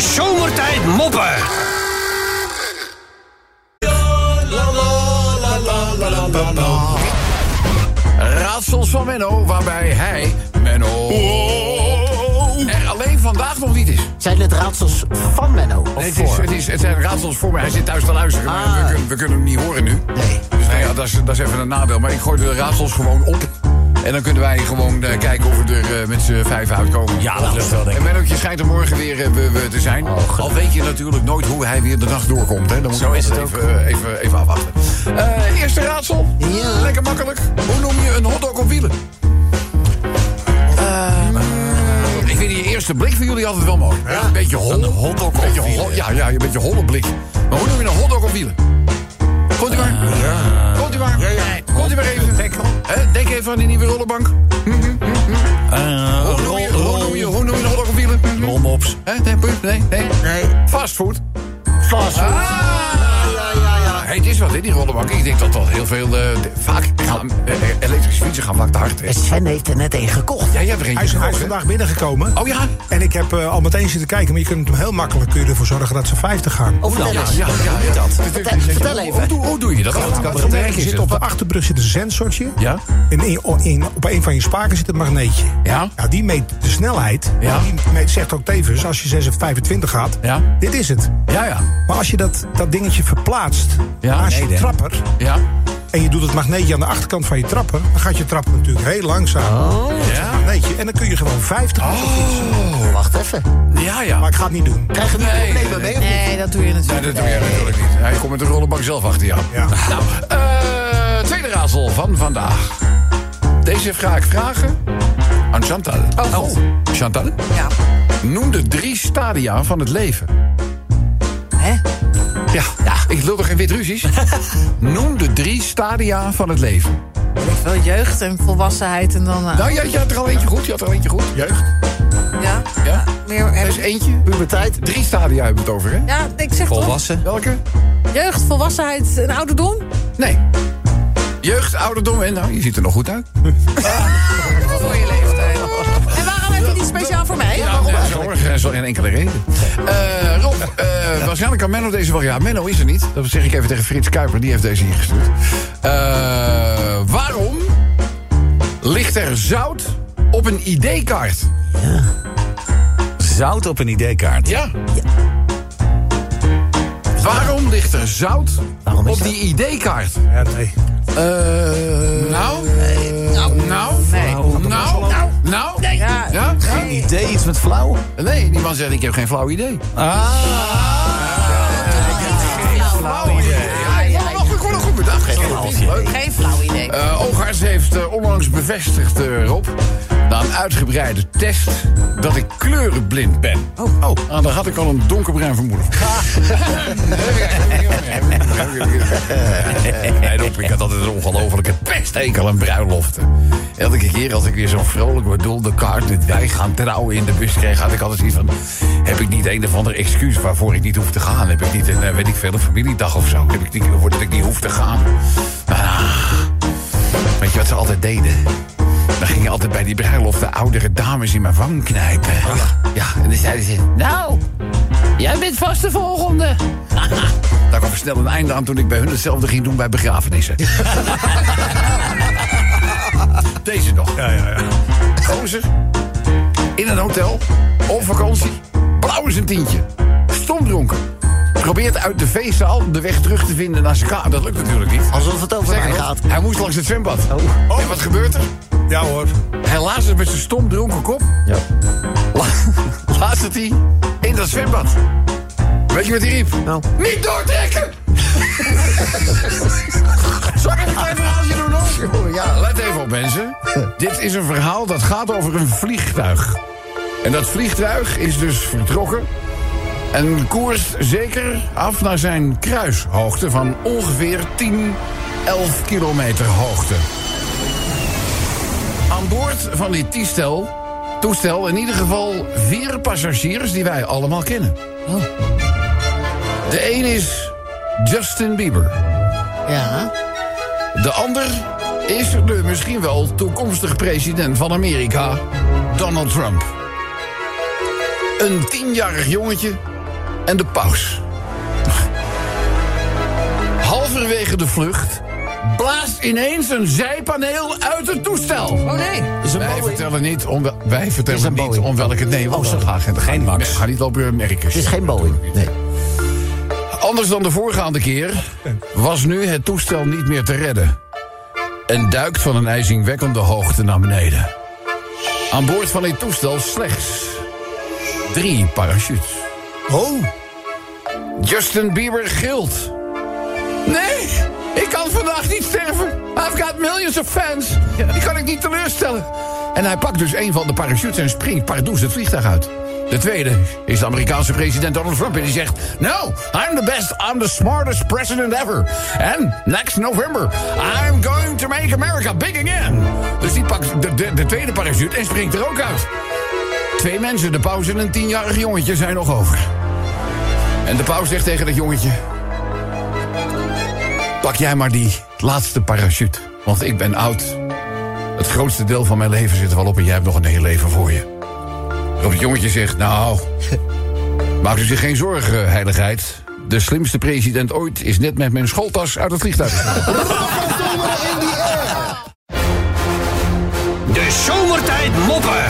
Zomertijd Moppen. Raadsels van Menno, waarbij hij, Menno, er alleen vandaag nog niet is. Zijn het raadsels van Menno? Of Nee, het, is, voor? het, is, het zijn raadsels voor mij. Hij zit thuis te luisteren, maar Ah. we, kunnen, we kunnen hem niet horen nu. Nee. Dus nou ja, dat is, dat is even een nadeel. Maar ik gooi de raadsels gewoon op. En dan kunnen wij gewoon eh, kijken of we er eh, met z'n vijf uitkomen. Ja, dat lukt wel, denk En ik. Mennootje schijnt er morgen weer eh, we- we te zijn. Al weet je natuurlijk nooit hoe hij weer de dag doorkomt. Hè. Dan moet Zo je is het even, even, even afwachten. Eh, eerste raadsel. Ja. Lekker makkelijk. Hoe noem je een hotdog op wielen? Ik vind die eerste blik van jullie altijd wel mooi. Een beetje hol. Een hotdog op beetje hol, Ja, ja, een beetje holle blik. Maar hoe noem je een hotdog op wielen? Komt u maar. Komt u maar. Komt u maar even. Hè, Denk even aan die nieuwe rollenbank. Eh, Hoe noem je, hoe noem je, hoe noem je een hotdog op wielen? Rolmops. Hè, Nee, nee, nee. Fastfood. Fastfood. Ja, is wat, hè, die rollenbank. Ik denk dat dat heel veel... eh, vaak gaan, eh, eh, elektrische fietsen gaan vaak te hard. Hè. Sven heeft er net een gekocht. Ja, jij hebt er Hij is, hij is vandaag binnengekomen. Oh ja? En ik heb eh, al meteen zitten kijken, maar je kunt hem heel makkelijk kun je ervoor zorgen dat ze 50 gaan. Of Ja, dat ja, ja, ja. dat? Vertel, even. doe- hoe doe je dat? Er zit op de achterbrug zit een sensortje. Ja? En in, in- op een van je spaken zit een magneetje. Ja? Nou, die meet de snelheid. Ja. Die meet, zegt ook tevens, als je 26 gaat, Ja? dit is het. Ja, ja. Maar als je dat, dat dingetje verplaatst Ja, naast nee, je trapper... Ja? en je doet het magneetje aan de achterkant van je trapper... dan gaat je trapper natuurlijk heel langzaam. Oh. Ja? Magneetje, en dan kun je gewoon 50 fietsen. Wacht even. Ja, ja. Maar ik ga het niet doen. Krijg je nu Nee, problemen mee? of niet? Nee, dat doe je Nee, natuurlijk dat doe jij natuurlijk niet. Hij komt met de rollenbank zelf achter jou. Ja. Nou, eh, tweede raadsel van vandaag. Deze ga ik vragen aan Chantal. Oh. Chantal, Ja. noem de drie stadia van het leven. Ja, ja. ik lul toch geen wit Russisch? noem de drie stadia van het leven. Wel jeugd en volwassenheid en dan... eh, Nou, je, je had er al eentje goed. Je had er al eentje goed. Jeugd. ja. Ja? Meer, Er is eentje. Puberteit. Drie stadia hebben we het over, hè? ja, ik zeg toch. Volwassen. Welke? Jeugd, volwassenheid en ouderdom. Nee. Jeugd, ouderdom en... Nou, je ziet er nog goed uit. Voor je leeftijd. En waarom heb je die speciaal voor mij? Ja, ja, zorg, geen enkele reden. Eh, eh, waarschijnlijk kan Menno deze wel... Ja, Menno is er niet. Dat zeg ik even tegen Frits Kuiper. Die heeft deze hier gestuurd. Eh, waarom ligt er zout op een ID-kaart? Zout op een ID-kaart. Ja. Waarom ligt er zout op die ID-kaart? Ja, nee. nou? Nou? Nou? Nee. Nou? Nou? Nou? Ja, Ja? Geen idee, iets met flauw. Nee, die man zegt, ik heb geen flauw idee. Ah. Onlangs bevestigd, eh, Rob... na een uitgebreide test... dat ik kleurenblind ben. Oh, oh. Nou, daar had ik al een donkerbruin vermoeden nee, Rob, ik had altijd een ongelofelijke pesthekel aan bruiloften. Elke keer als ik weer zo'n vrolijk bedoelde kaart... dat wij gaan trouwen in de bus kreeg... had ik altijd zoiets van... heb ik niet een of ander excuus waarvoor ik niet hoef te gaan? Heb ik niet een, eh, weet ik veel, een familiedag of zo? Heb ik niet, dat ik niet hoef te gaan? Ah, weet je wat ze altijd deden? Dan gingen altijd bij die bruiloft de oudere dames in mijn wang knijpen. Ja, en dan zeiden ze... Nou, jij bent vast de volgende. Daar kwam snel een einde aan toen ik bij hun hetzelfde ging doen bij begrafenissen. Deze nog. Ja, ja, ja. Gozer. In een hotel. Op vakantie. Blauw is een tientje. Stomdronken. Probeert uit de feestzaal de weg terug te vinden naar zijn kamer. Dat lukt natuurlijk niet. Alsof het over mij gaat. Hij moest langs het zwembad. En wat gebeurt er? Ja hoor. Hij laat het met zijn stom dronken kop. Ja. La- laat het hij in dat zwembad. Weet je wat hij riep? Nou. Niet doortrekken! Zal ik even een klein verhaaltje doen nog? Ja, let even op mensen. Dit is een verhaal dat gaat over een vliegtuig. En dat vliegtuig is dus vertrokken... en koerst zeker af naar zijn kruishoogte... van ongeveer 10, 11 kilometer hoogte. Aan boord van dit toestel, toestel in ieder geval vier passagiers die wij allemaal kennen. De een is Justin Bieber. Ja. De ander is de misschien wel toekomstig president van Amerika, Donald Trump. een tienjarig jongetje en de paus. Halverwege de vlucht blaast ineens een zijpaneel uit het toestel. Oh nee. Is een Wij vertellen niet om, wij vertellen niet Boeing. om welke... Nee, Oh, dat sorry. gaat geen, Geen Max. Ga niet lopen merken. Het is geen Boeing. Nee. Anders dan de voorgaande keer was nu het toestel niet meer te redden. En duikt van een ijzingwekkende hoogte naar beneden. Aan boord van dit toestel slechts drie parachutes. Oh, Justin Bieber gilt. Nee, ik kan vandaag niet sterven. I've got millions of fans. Die kan ik niet teleurstellen. En hij pakt dus een van de parachutes en springt pardoes het vliegtuig uit. De tweede is de Amerikaanse president Donald Trump. En die zegt... No, I'm the best, I'm the smartest president ever. And next November, I'm going to make America big again. Dus die pakt de, de, de tweede parachute en springt er ook uit. Twee mensen, de pauze en een tienjarig jongetje zijn nog over. En de paus zegt tegen dat jongetje... Pak jij maar die laatste parachute. Want ik ben oud. Het grootste deel van mijn leven zit er wel op... en jij hebt nog een heel leven voor je. Waarop het jongetje zegt... Nou, maak u zich geen zorgen, heiligheid. De slimste president ooit is net met mijn schooltas uit het vliegtuig. De zomertijd moppen.